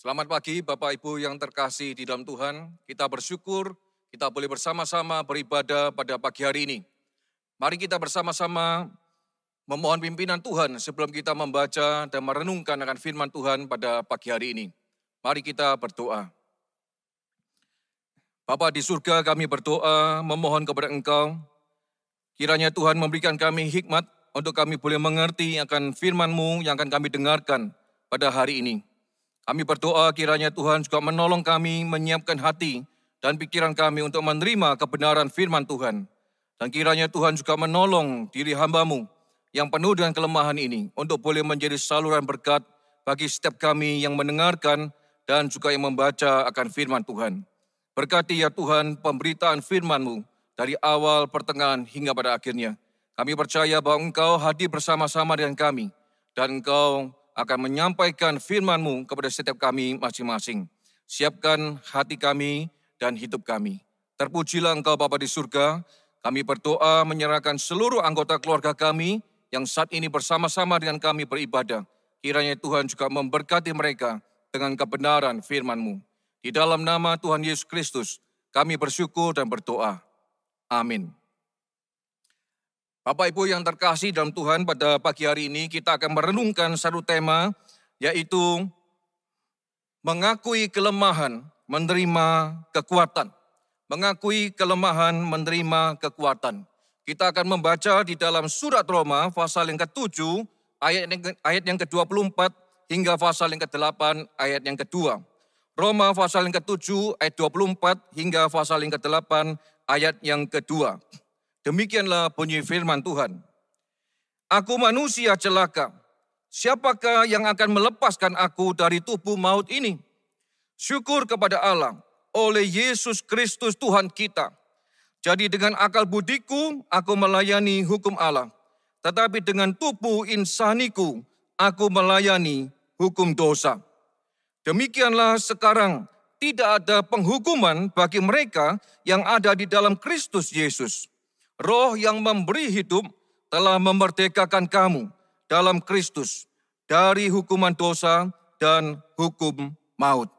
Selamat pagi Bapak Ibu yang terkasih di dalam Tuhan. Kita bersyukur kita boleh bersama-sama beribadah pada pagi hari ini. Mari kita bersama-sama memohon pimpinan Tuhan sebelum kita membaca dan merenungkan akan firman Tuhan pada pagi hari ini. Mari kita berdoa. Bapa di surga kami berdoa memohon kepada Engkau. Kiranya Tuhan memberikan kami hikmat untuk kami boleh mengerti akan firman-Mu yang akan kami dengarkan pada hari ini. Kami berdoa kiranya Tuhan juga menolong kami menyiapkan hati dan pikiran kami untuk menerima kebenaran firman Tuhan. Dan kiranya Tuhan juga menolong diri hambamu yang penuh dengan kelemahan ini untuk boleh menjadi saluran berkat bagi setiap kami yang mendengarkan dan juga yang membaca akan firman Tuhan. Berkati ya Tuhan pemberitaan firman-Mu dari awal, pertengahan hingga pada akhirnya. Kami percaya bahwa Engkau hadir bersama-sama dengan kami dan Engkau akan menyampaikan firman-Mu kepada setiap kami masing-masing. Siapkan hati kami dan hidup kami. Terpujilah Engkau Bapa di surga, kami berdoa menyerahkan seluruh anggota keluarga kami yang saat ini bersama-sama dengan kami beribadah. Kiranya Tuhan juga memberkati mereka dengan kebenaran firman-Mu. Di dalam nama Tuhan Yesus Kristus, kami bersyukur dan berdoa. Amin. Bapak Ibu yang terkasih dalam Tuhan, pada pagi hari ini kita akan merenungkan satu tema, yaitu mengakui kelemahan, menerima kekuatan. Mengakui kelemahan, menerima kekuatan. Kita akan membaca di dalam surat Roma, pasal yang ke-7, ayat yang, ayat yang ke-24, hingga pasal yang ke-8, ayat yang kedua. Roma pasal yang ke-7 ayat 24 hingga pasal yang ke-8 ayat yang kedua. Demikianlah bunyi firman Tuhan. Aku manusia celaka. Siapakah yang akan melepaskan aku dari tubuh maut ini? Syukur kepada Allah oleh Yesus Kristus Tuhan kita. Jadi dengan akal budiku aku melayani hukum Allah. Tetapi dengan tubuh insaniku aku melayani hukum dosa. Demikianlah sekarang tidak ada penghukuman bagi mereka yang ada di dalam Kristus Yesus. Roh yang memberi hidup telah memerdekakan kamu dalam Kristus dari hukuman dosa dan hukum maut.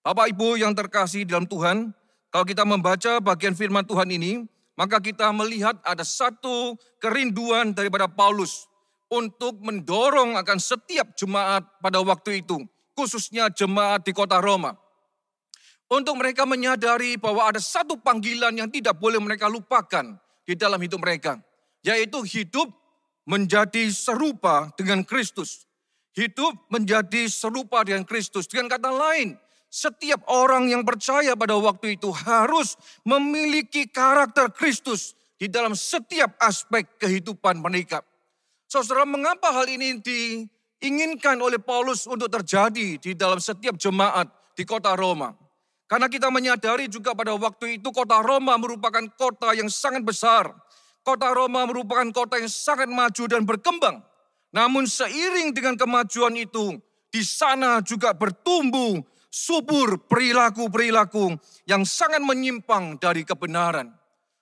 Bapak Ibu yang terkasih dalam Tuhan, kalau kita membaca bagian firman Tuhan ini, maka kita melihat ada satu kerinduan daripada Paulus untuk mendorong akan setiap jemaat pada waktu itu khususnya jemaat di kota Roma. Untuk mereka menyadari bahwa ada satu panggilan yang tidak boleh mereka lupakan di dalam hidup mereka. Yaitu hidup menjadi serupa dengan Kristus. Hidup menjadi serupa dengan Kristus. Dengan kata lain, setiap orang yang percaya pada waktu itu harus memiliki karakter Kristus di dalam setiap aspek kehidupan mereka. Saudara, mengapa hal ini di inginkan oleh Paulus untuk terjadi di dalam setiap jemaat di kota Roma. Karena kita menyadari juga pada waktu itu kota Roma merupakan kota yang sangat besar. Kota Roma merupakan kota yang sangat maju dan berkembang. Namun seiring dengan kemajuan itu, di sana juga bertumbuh subur perilaku-perilaku yang sangat menyimpang dari kebenaran.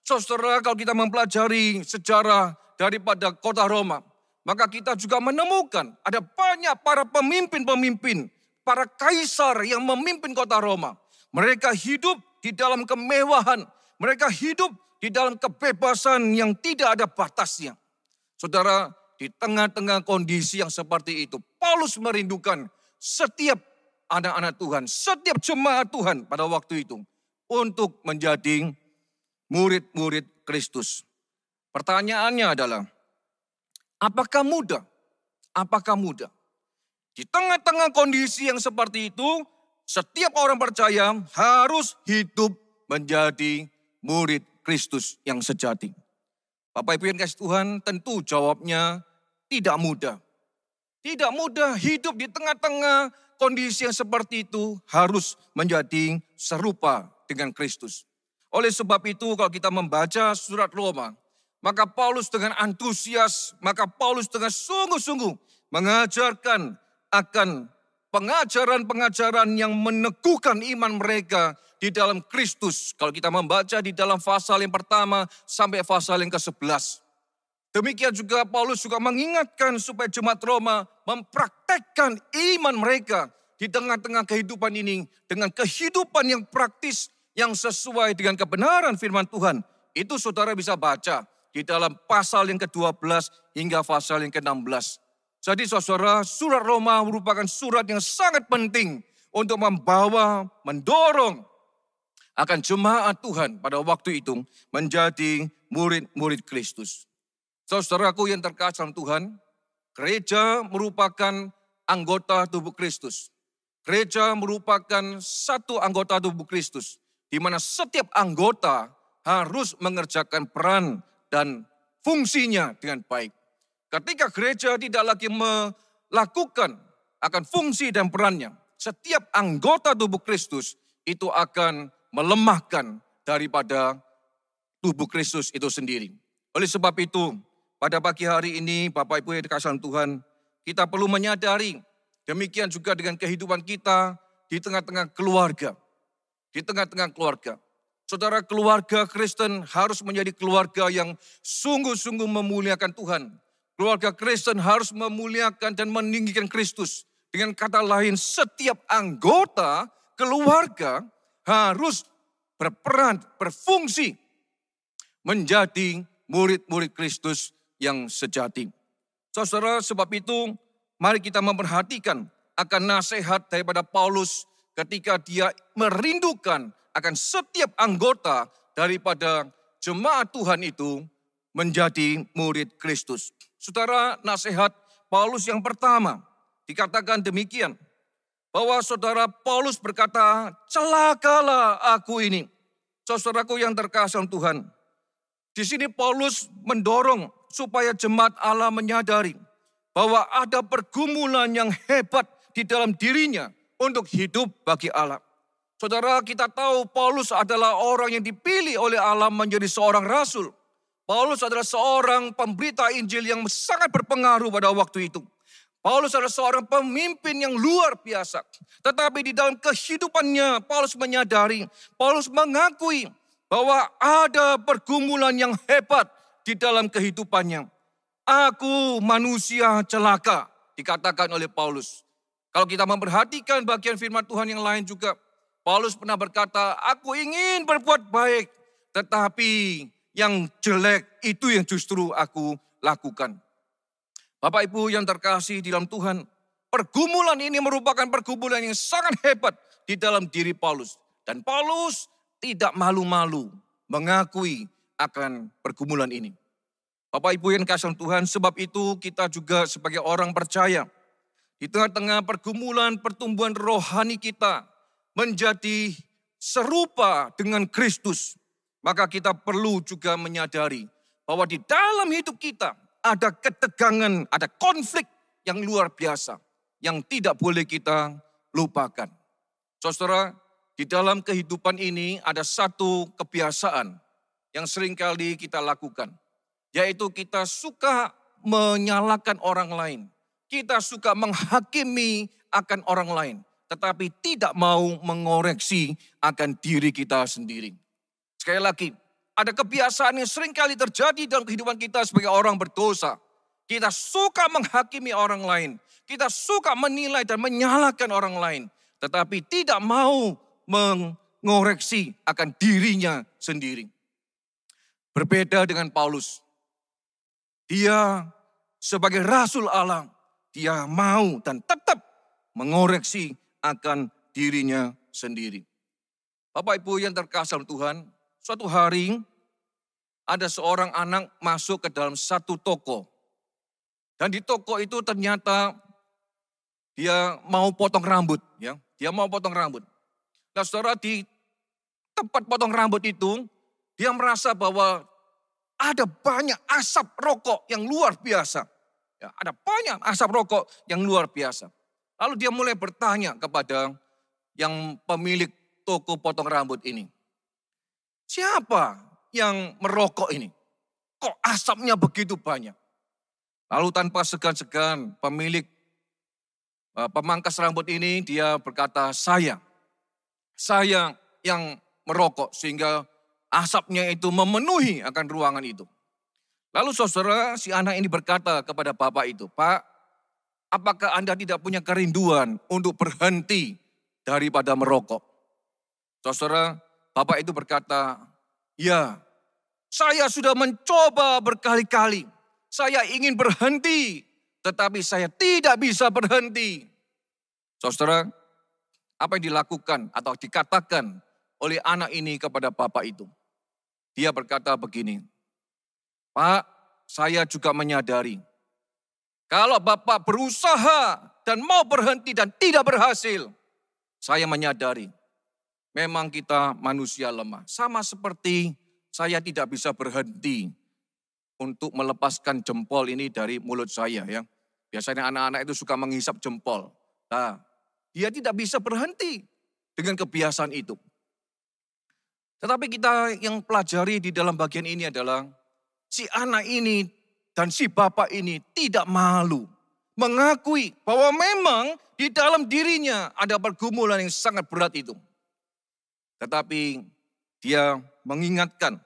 Saudara, kalau kita mempelajari sejarah daripada kota Roma, maka kita juga menemukan ada banyak para pemimpin-pemimpin, para kaisar yang memimpin kota Roma. Mereka hidup di dalam kemewahan, mereka hidup di dalam kebebasan yang tidak ada batasnya. Saudara, di tengah-tengah kondisi yang seperti itu, Paulus merindukan setiap anak-anak Tuhan, setiap jemaat Tuhan pada waktu itu untuk menjadi murid-murid Kristus. Pertanyaannya adalah, Apakah mudah? Apakah mudah? Di tengah-tengah kondisi yang seperti itu, setiap orang percaya harus hidup menjadi murid Kristus yang sejati. Bapak Ibu yang kasih Tuhan, tentu jawabnya tidak mudah. Tidak mudah hidup di tengah-tengah kondisi yang seperti itu harus menjadi serupa dengan Kristus. Oleh sebab itu kalau kita membaca surat Roma, maka Paulus dengan antusias, maka Paulus dengan sungguh-sungguh mengajarkan akan pengajaran-pengajaran yang meneguhkan iman mereka di dalam Kristus. Kalau kita membaca di dalam pasal yang pertama sampai pasal yang ke-11. Demikian juga Paulus juga mengingatkan supaya jemaat Roma mempraktekkan iman mereka di tengah-tengah kehidupan ini dengan kehidupan yang praktis yang sesuai dengan kebenaran firman Tuhan. Itu saudara bisa baca di dalam pasal yang ke-12 hingga pasal yang ke-16. Jadi saudara, surat Roma merupakan surat yang sangat penting untuk membawa, mendorong akan jemaat Tuhan pada waktu itu menjadi murid-murid Kristus. Saudaraku yang terkasih dalam Tuhan, gereja merupakan anggota tubuh Kristus. Gereja merupakan satu anggota tubuh Kristus, di mana setiap anggota harus mengerjakan peran dan fungsinya dengan baik. Ketika gereja tidak lagi melakukan akan fungsi dan perannya, setiap anggota tubuh Kristus itu akan melemahkan daripada tubuh Kristus itu sendiri. Oleh sebab itu, pada pagi hari ini Bapak Ibu yang dikasih Tuhan, kita perlu menyadari demikian juga dengan kehidupan kita di tengah-tengah keluarga. Di tengah-tengah keluarga. Saudara keluarga Kristen harus menjadi keluarga yang sungguh-sungguh memuliakan Tuhan. Keluarga Kristen harus memuliakan dan meninggikan Kristus. Dengan kata lain, setiap anggota keluarga harus berperan, berfungsi menjadi murid-murid Kristus yang sejati. Saudara, sebab itu mari kita memperhatikan akan nasihat daripada Paulus ketika dia merindukan akan setiap anggota daripada jemaat Tuhan itu menjadi murid Kristus. Saudara, nasihat Paulus yang pertama dikatakan demikian. Bahwa saudara Paulus berkata, celakalah aku ini. Saudaraku yang terkasih Tuhan. Di sini Paulus mendorong supaya jemaat Allah menyadari bahwa ada pergumulan yang hebat di dalam dirinya untuk hidup bagi Allah. Saudara, kita tahu Paulus adalah orang yang dipilih oleh Allah menjadi seorang rasul. Paulus adalah seorang pemberita Injil yang sangat berpengaruh pada waktu itu. Paulus adalah seorang pemimpin yang luar biasa. Tetapi di dalam kehidupannya, Paulus menyadari, Paulus mengakui bahwa ada pergumulan yang hebat di dalam kehidupannya. Aku manusia celaka, dikatakan oleh Paulus. Kalau kita memperhatikan bagian firman Tuhan yang lain juga, Paulus pernah berkata, aku ingin berbuat baik, tetapi yang jelek itu yang justru aku lakukan. Bapak Ibu yang terkasih di dalam Tuhan, pergumulan ini merupakan pergumulan yang sangat hebat di dalam diri Paulus. Dan Paulus tidak malu-malu mengakui akan pergumulan ini. Bapak Ibu yang kasih Tuhan, sebab itu kita juga sebagai orang percaya, di tengah-tengah pergumulan pertumbuhan rohani kita menjadi serupa dengan Kristus, maka kita perlu juga menyadari bahwa di dalam hidup kita ada ketegangan, ada konflik yang luar biasa yang tidak boleh kita lupakan. Saudara, di dalam kehidupan ini ada satu kebiasaan yang sering kali kita lakukan, yaitu kita suka menyalahkan orang lain. Kita suka menghakimi akan orang lain, tetapi tidak mau mengoreksi akan diri kita sendiri. Sekali lagi, ada kebiasaan yang sering kali terjadi dalam kehidupan kita sebagai orang berdosa. Kita suka menghakimi orang lain. Kita suka menilai dan menyalahkan orang lain. Tetapi tidak mau mengoreksi akan dirinya sendiri. Berbeda dengan Paulus. Dia sebagai rasul Allah, dia mau dan tetap mengoreksi akan dirinya sendiri. Bapak Ibu yang terkasih Tuhan, suatu hari ada seorang anak masuk ke dalam satu toko. Dan di toko itu ternyata dia mau potong rambut, ya. Dia mau potong rambut. Nah, saudara di tempat potong rambut itu, dia merasa bahwa ada banyak asap rokok yang luar biasa. Ya, ada banyak asap rokok yang luar biasa. Lalu dia mulai bertanya kepada yang pemilik toko potong rambut ini. Siapa yang merokok ini? Kok asapnya begitu banyak? Lalu tanpa segan-segan pemilik eh, pemangkas rambut ini dia berkata, saya, saya yang merokok sehingga asapnya itu memenuhi akan ruangan itu. Lalu saudara si anak ini berkata kepada bapak itu, Pak, apakah Anda tidak punya kerinduan untuk berhenti daripada merokok? Saudara, Bapak itu berkata, ya saya sudah mencoba berkali-kali. Saya ingin berhenti, tetapi saya tidak bisa berhenti. Saudara, apa yang dilakukan atau dikatakan oleh anak ini kepada bapak itu? Dia berkata begini, Pak, saya juga menyadari kalau Bapak berusaha dan mau berhenti dan tidak berhasil, saya menyadari memang kita manusia lemah. Sama seperti saya tidak bisa berhenti untuk melepaskan jempol ini dari mulut saya ya. Biasanya anak-anak itu suka menghisap jempol. Nah, dia tidak bisa berhenti dengan kebiasaan itu. Tetapi kita yang pelajari di dalam bagian ini adalah si anak ini dan si bapak ini tidak malu. Mengakui bahwa memang di dalam dirinya ada pergumulan yang sangat berat itu. Tetapi dia mengingatkan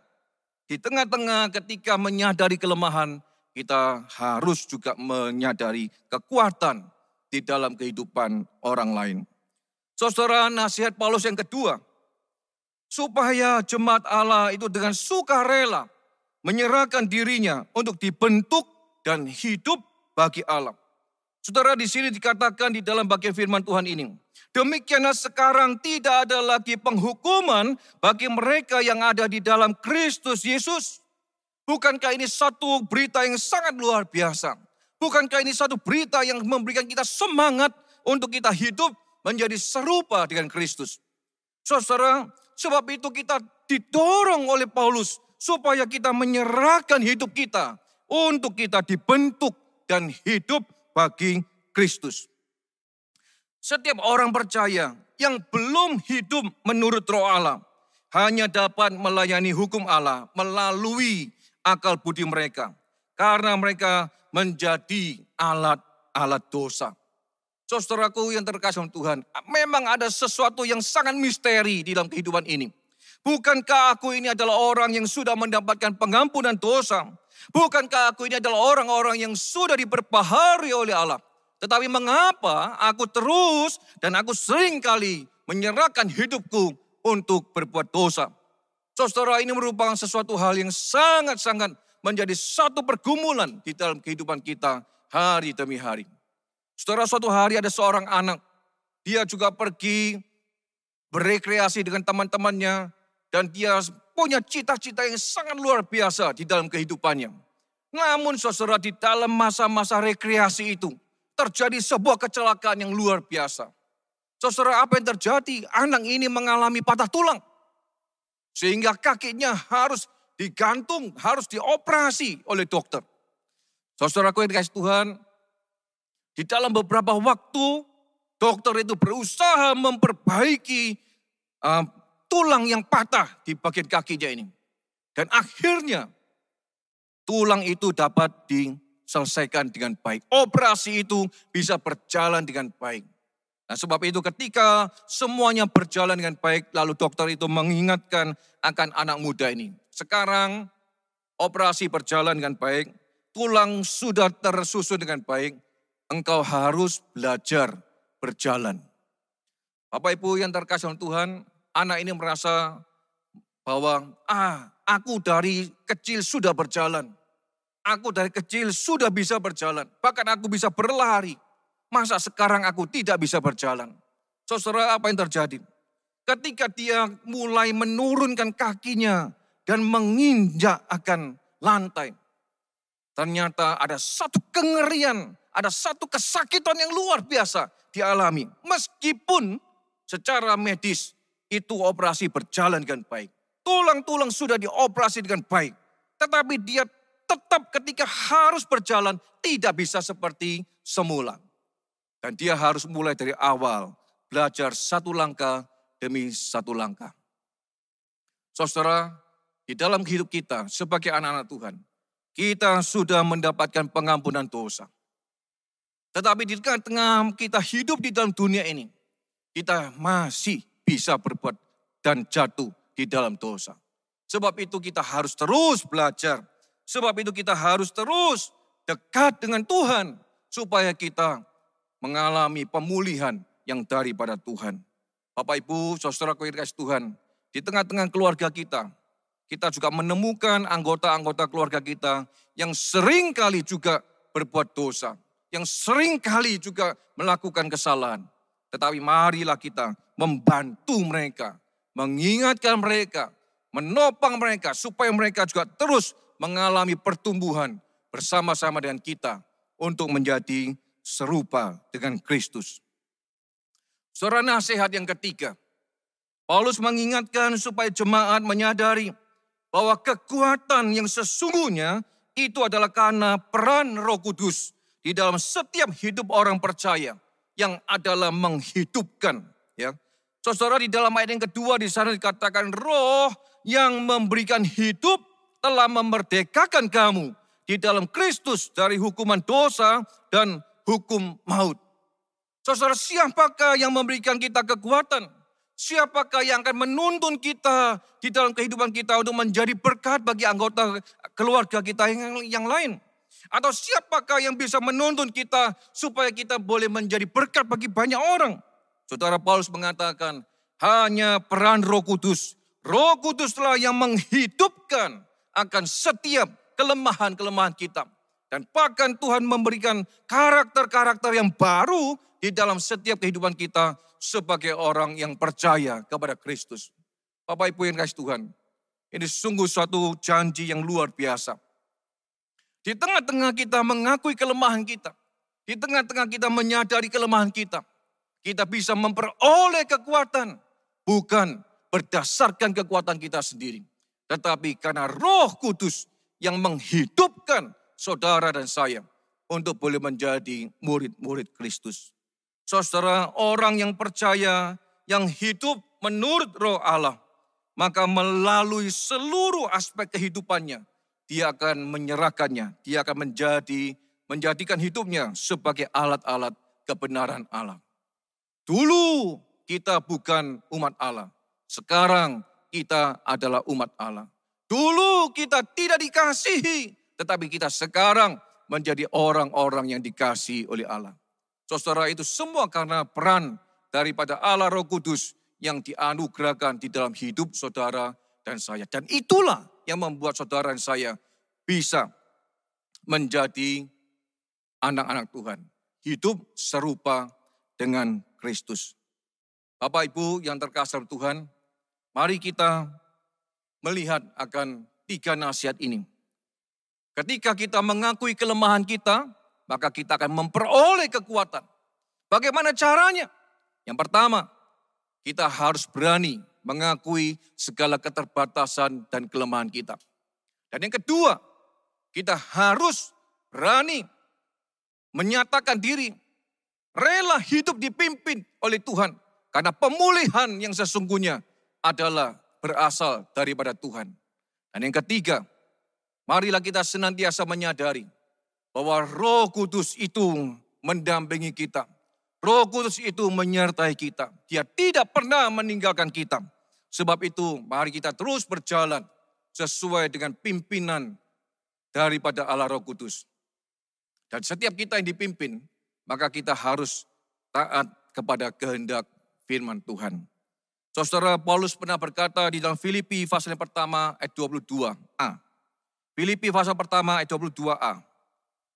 di tengah-tengah ketika menyadari kelemahan, kita harus juga menyadari kekuatan di dalam kehidupan orang lain. Saudara, nasihat Paulus yang kedua, supaya jemaat Allah itu dengan sukarela menyerahkan dirinya untuk dibentuk dan hidup bagi Allah. Saudara di sini dikatakan di dalam bagian firman Tuhan ini. Demikianlah sekarang tidak ada lagi penghukuman bagi mereka yang ada di dalam Kristus Yesus. Bukankah ini satu berita yang sangat luar biasa? Bukankah ini satu berita yang memberikan kita semangat untuk kita hidup menjadi serupa dengan Kristus? Saudara, sebab itu kita didorong oleh Paulus supaya kita menyerahkan hidup kita untuk kita dibentuk dan hidup bagi Kristus. Setiap orang percaya yang belum hidup menurut roh Allah hanya dapat melayani hukum Allah melalui akal budi mereka. Karena mereka menjadi alat-alat dosa. Saudaraku yang terkasih Tuhan, memang ada sesuatu yang sangat misteri di dalam kehidupan ini. Bukankah aku ini adalah orang yang sudah mendapatkan pengampunan dosa? Bukankah aku ini adalah orang-orang yang sudah diperpahari oleh Allah? Tetapi mengapa aku terus dan aku sering kali menyerahkan hidupku untuk berbuat dosa? Saudara ini merupakan sesuatu hal yang sangat-sangat menjadi satu pergumulan di dalam kehidupan kita hari demi hari. Saudara suatu hari ada seorang anak, dia juga pergi berekreasi dengan teman-temannya, dan dia punya cita-cita yang sangat luar biasa di dalam kehidupannya. Namun saudara di dalam masa-masa rekreasi itu terjadi sebuah kecelakaan yang luar biasa. Saudara apa yang terjadi? Anak ini mengalami patah tulang. Sehingga kakinya harus digantung, harus dioperasi oleh dokter. Saudaraku yang dikasih Tuhan, di dalam beberapa waktu dokter itu berusaha memperbaiki uh, tulang yang patah di bagian kakinya ini. Dan akhirnya tulang itu dapat diselesaikan dengan baik. Operasi itu bisa berjalan dengan baik. Nah sebab itu ketika semuanya berjalan dengan baik, lalu dokter itu mengingatkan akan anak muda ini. Sekarang operasi berjalan dengan baik, tulang sudah tersusun dengan baik, engkau harus belajar berjalan. Bapak Ibu yang terkasih Tuhan, anak ini merasa bahwa ah aku dari kecil sudah berjalan. Aku dari kecil sudah bisa berjalan. Bahkan aku bisa berlari. Masa sekarang aku tidak bisa berjalan? Saudara apa yang terjadi? Ketika dia mulai menurunkan kakinya dan menginjak akan lantai. Ternyata ada satu kengerian, ada satu kesakitan yang luar biasa dialami. Meskipun secara medis itu operasi berjalan dengan baik. Tulang-tulang sudah dioperasi dengan baik. Tetapi dia tetap ketika harus berjalan tidak bisa seperti semula. Dan dia harus mulai dari awal belajar satu langkah demi satu langkah. Saudara, di dalam hidup kita sebagai anak-anak Tuhan, kita sudah mendapatkan pengampunan dosa. Tetapi di tengah-tengah kita hidup di dalam dunia ini, kita masih bisa berbuat dan jatuh di dalam dosa. Sebab itu kita harus terus belajar. Sebab itu kita harus terus dekat dengan Tuhan. Supaya kita mengalami pemulihan yang daripada Tuhan. Bapak Ibu, saudara kasih Tuhan, di tengah-tengah keluarga kita, kita juga menemukan anggota-anggota keluarga kita yang sering kali juga berbuat dosa, yang sering kali juga melakukan kesalahan. Tetapi marilah kita membantu mereka, mengingatkan mereka, menopang mereka supaya mereka juga terus mengalami pertumbuhan bersama-sama dengan kita untuk menjadi serupa dengan Kristus. Suara nasihat yang ketiga, Paulus mengingatkan supaya jemaat menyadari bahwa kekuatan yang sesungguhnya itu adalah karena peran Roh Kudus di dalam setiap hidup orang percaya yang adalah menghidupkan. Ya, saudara di dalam ayat yang kedua di sana dikatakan Roh yang memberikan hidup telah memerdekakan kamu di dalam Kristus dari hukuman dosa dan hukum maut. Saudara, siapakah yang memberikan kita kekuatan? Siapakah yang akan menuntun kita di dalam kehidupan kita untuk menjadi berkat bagi anggota keluarga kita yang, yang lain? Atau siapakah yang bisa menuntun kita supaya kita boleh menjadi berkat bagi banyak orang? Saudara Paulus mengatakan, hanya peran roh kudus. Roh kuduslah yang menghidupkan akan setiap kelemahan-kelemahan kita. Dan bahkan Tuhan memberikan karakter-karakter yang baru di dalam setiap kehidupan kita sebagai orang yang percaya kepada Kristus. Bapak Ibu yang kasih Tuhan, ini sungguh suatu janji yang luar biasa. Di tengah-tengah kita mengakui kelemahan kita, di tengah-tengah kita menyadari kelemahan kita, kita bisa memperoleh kekuatan, bukan berdasarkan kekuatan kita sendiri, tetapi karena Roh Kudus yang menghidupkan saudara dan saya untuk boleh menjadi murid-murid Kristus. Saudara, orang yang percaya, yang hidup menurut roh Allah, maka melalui seluruh aspek kehidupannya, dia akan menyerahkannya, dia akan menjadi menjadikan hidupnya sebagai alat-alat kebenaran Allah. Dulu kita bukan umat Allah, sekarang kita adalah umat Allah. Dulu kita tidak dikasihi, tetapi kita sekarang menjadi orang-orang yang dikasihi oleh Allah. Saudara itu semua karena peran daripada Allah Roh Kudus yang dianugerahkan di dalam hidup saudara dan saya. Dan itulah yang membuat saudara dan saya bisa menjadi anak-anak Tuhan. Hidup serupa dengan Kristus. Bapak Ibu yang terkasih Tuhan, mari kita melihat akan tiga nasihat ini. Ketika kita mengakui kelemahan kita, maka kita akan memperoleh kekuatan. Bagaimana caranya? Yang pertama, kita harus berani mengakui segala keterbatasan dan kelemahan kita. Dan yang kedua, kita harus berani menyatakan diri rela hidup dipimpin oleh Tuhan karena pemulihan yang sesungguhnya adalah berasal daripada Tuhan. Dan yang ketiga, marilah kita senantiasa menyadari bahwa Roh Kudus itu mendampingi kita. Roh Kudus itu menyertai kita. Dia tidak pernah meninggalkan kita. Sebab itu mari kita terus berjalan sesuai dengan pimpinan daripada Allah Roh Kudus. Dan setiap kita yang dipimpin, maka kita harus taat kepada kehendak firman Tuhan. Saudara Paulus pernah berkata di dalam Filipi pasal yang pertama ayat 22a. Filipi pasal pertama ayat 22a.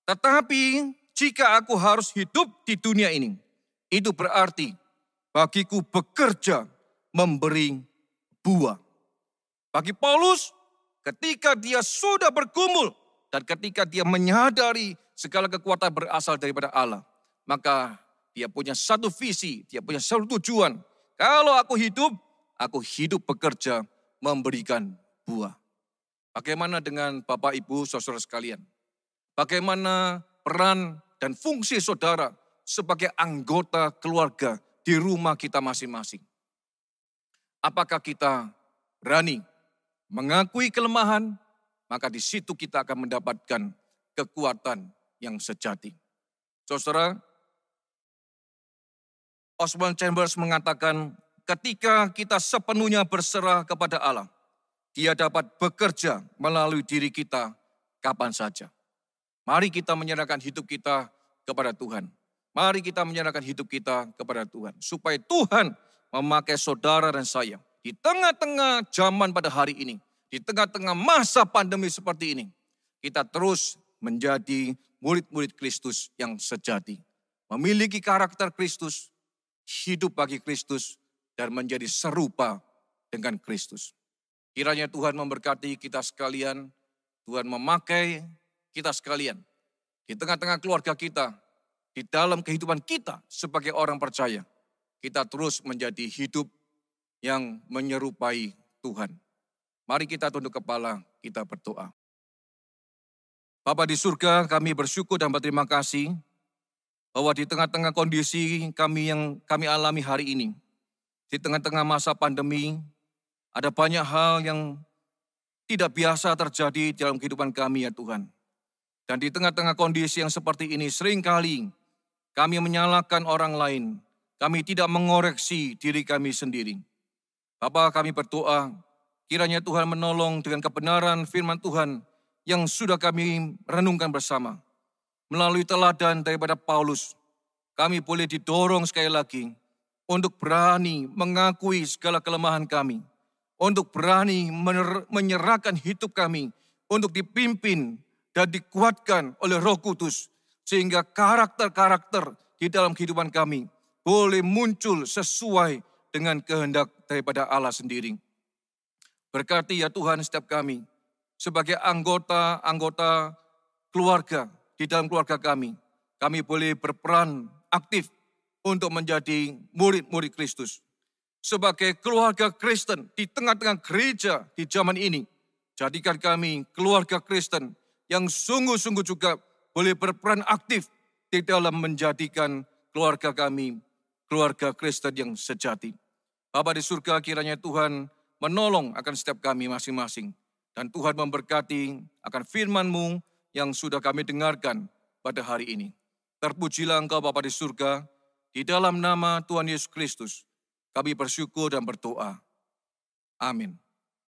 Tetapi jika aku harus hidup di dunia ini, itu berarti bagiku bekerja memberi buah. Bagi Paulus, ketika dia sudah bergumul dan ketika dia menyadari segala kekuatan berasal daripada Allah, maka dia punya satu visi, dia punya satu tujuan. Kalau aku hidup, aku hidup bekerja memberikan buah. Bagaimana dengan Bapak Ibu saudara sekalian? Bagaimana peran dan fungsi saudara sebagai anggota keluarga di rumah kita masing-masing. Apakah kita berani mengakui kelemahan, maka di situ kita akan mendapatkan kekuatan yang sejati. Saudara, Oswald Chambers mengatakan, ketika kita sepenuhnya berserah kepada Allah, dia dapat bekerja melalui diri kita kapan saja. Mari kita menyerahkan hidup kita kepada Tuhan. Mari kita menyerahkan hidup kita kepada Tuhan. Supaya Tuhan memakai saudara dan saya. Di tengah-tengah zaman pada hari ini. Di tengah-tengah masa pandemi seperti ini. Kita terus menjadi murid-murid Kristus yang sejati. Memiliki karakter Kristus, hidup bagi Kristus, dan menjadi serupa dengan Kristus. Kiranya Tuhan memberkati kita sekalian, Tuhan memakai kita sekalian di tengah-tengah keluarga kita, di dalam kehidupan kita sebagai orang percaya, kita terus menjadi hidup yang menyerupai Tuhan. Mari kita tunduk kepala, kita berdoa. Bapa di surga, kami bersyukur dan berterima kasih bahwa di tengah-tengah kondisi kami yang kami alami hari ini, di tengah-tengah masa pandemi, ada banyak hal yang tidak biasa terjadi dalam kehidupan kami ya Tuhan. Dan di tengah-tengah kondisi yang seperti ini sering kali kami menyalahkan orang lain. Kami tidak mengoreksi diri kami sendiri. Bapak kami berdoa, kiranya Tuhan menolong dengan kebenaran firman Tuhan yang sudah kami renungkan bersama. Melalui teladan daripada Paulus, kami boleh didorong sekali lagi untuk berani mengakui segala kelemahan kami. Untuk berani menyerahkan hidup kami untuk dipimpin dan dikuatkan oleh roh kudus sehingga karakter-karakter di dalam kehidupan kami boleh muncul sesuai dengan kehendak daripada Allah sendiri. Berkati ya Tuhan setiap kami sebagai anggota-anggota keluarga di dalam keluarga kami. Kami boleh berperan aktif untuk menjadi murid-murid Kristus. Sebagai keluarga Kristen di tengah-tengah gereja di zaman ini, jadikan kami keluarga Kristen yang sungguh-sungguh juga boleh berperan aktif di dalam menjadikan keluarga kami keluarga Kristen yang sejati. Bapa di surga kiranya Tuhan menolong akan setiap kami masing-masing. Dan Tuhan memberkati akan firman-Mu yang sudah kami dengarkan pada hari ini. Terpujilah Engkau Bapa di surga, di dalam nama Tuhan Yesus Kristus, kami bersyukur dan berdoa. Amin.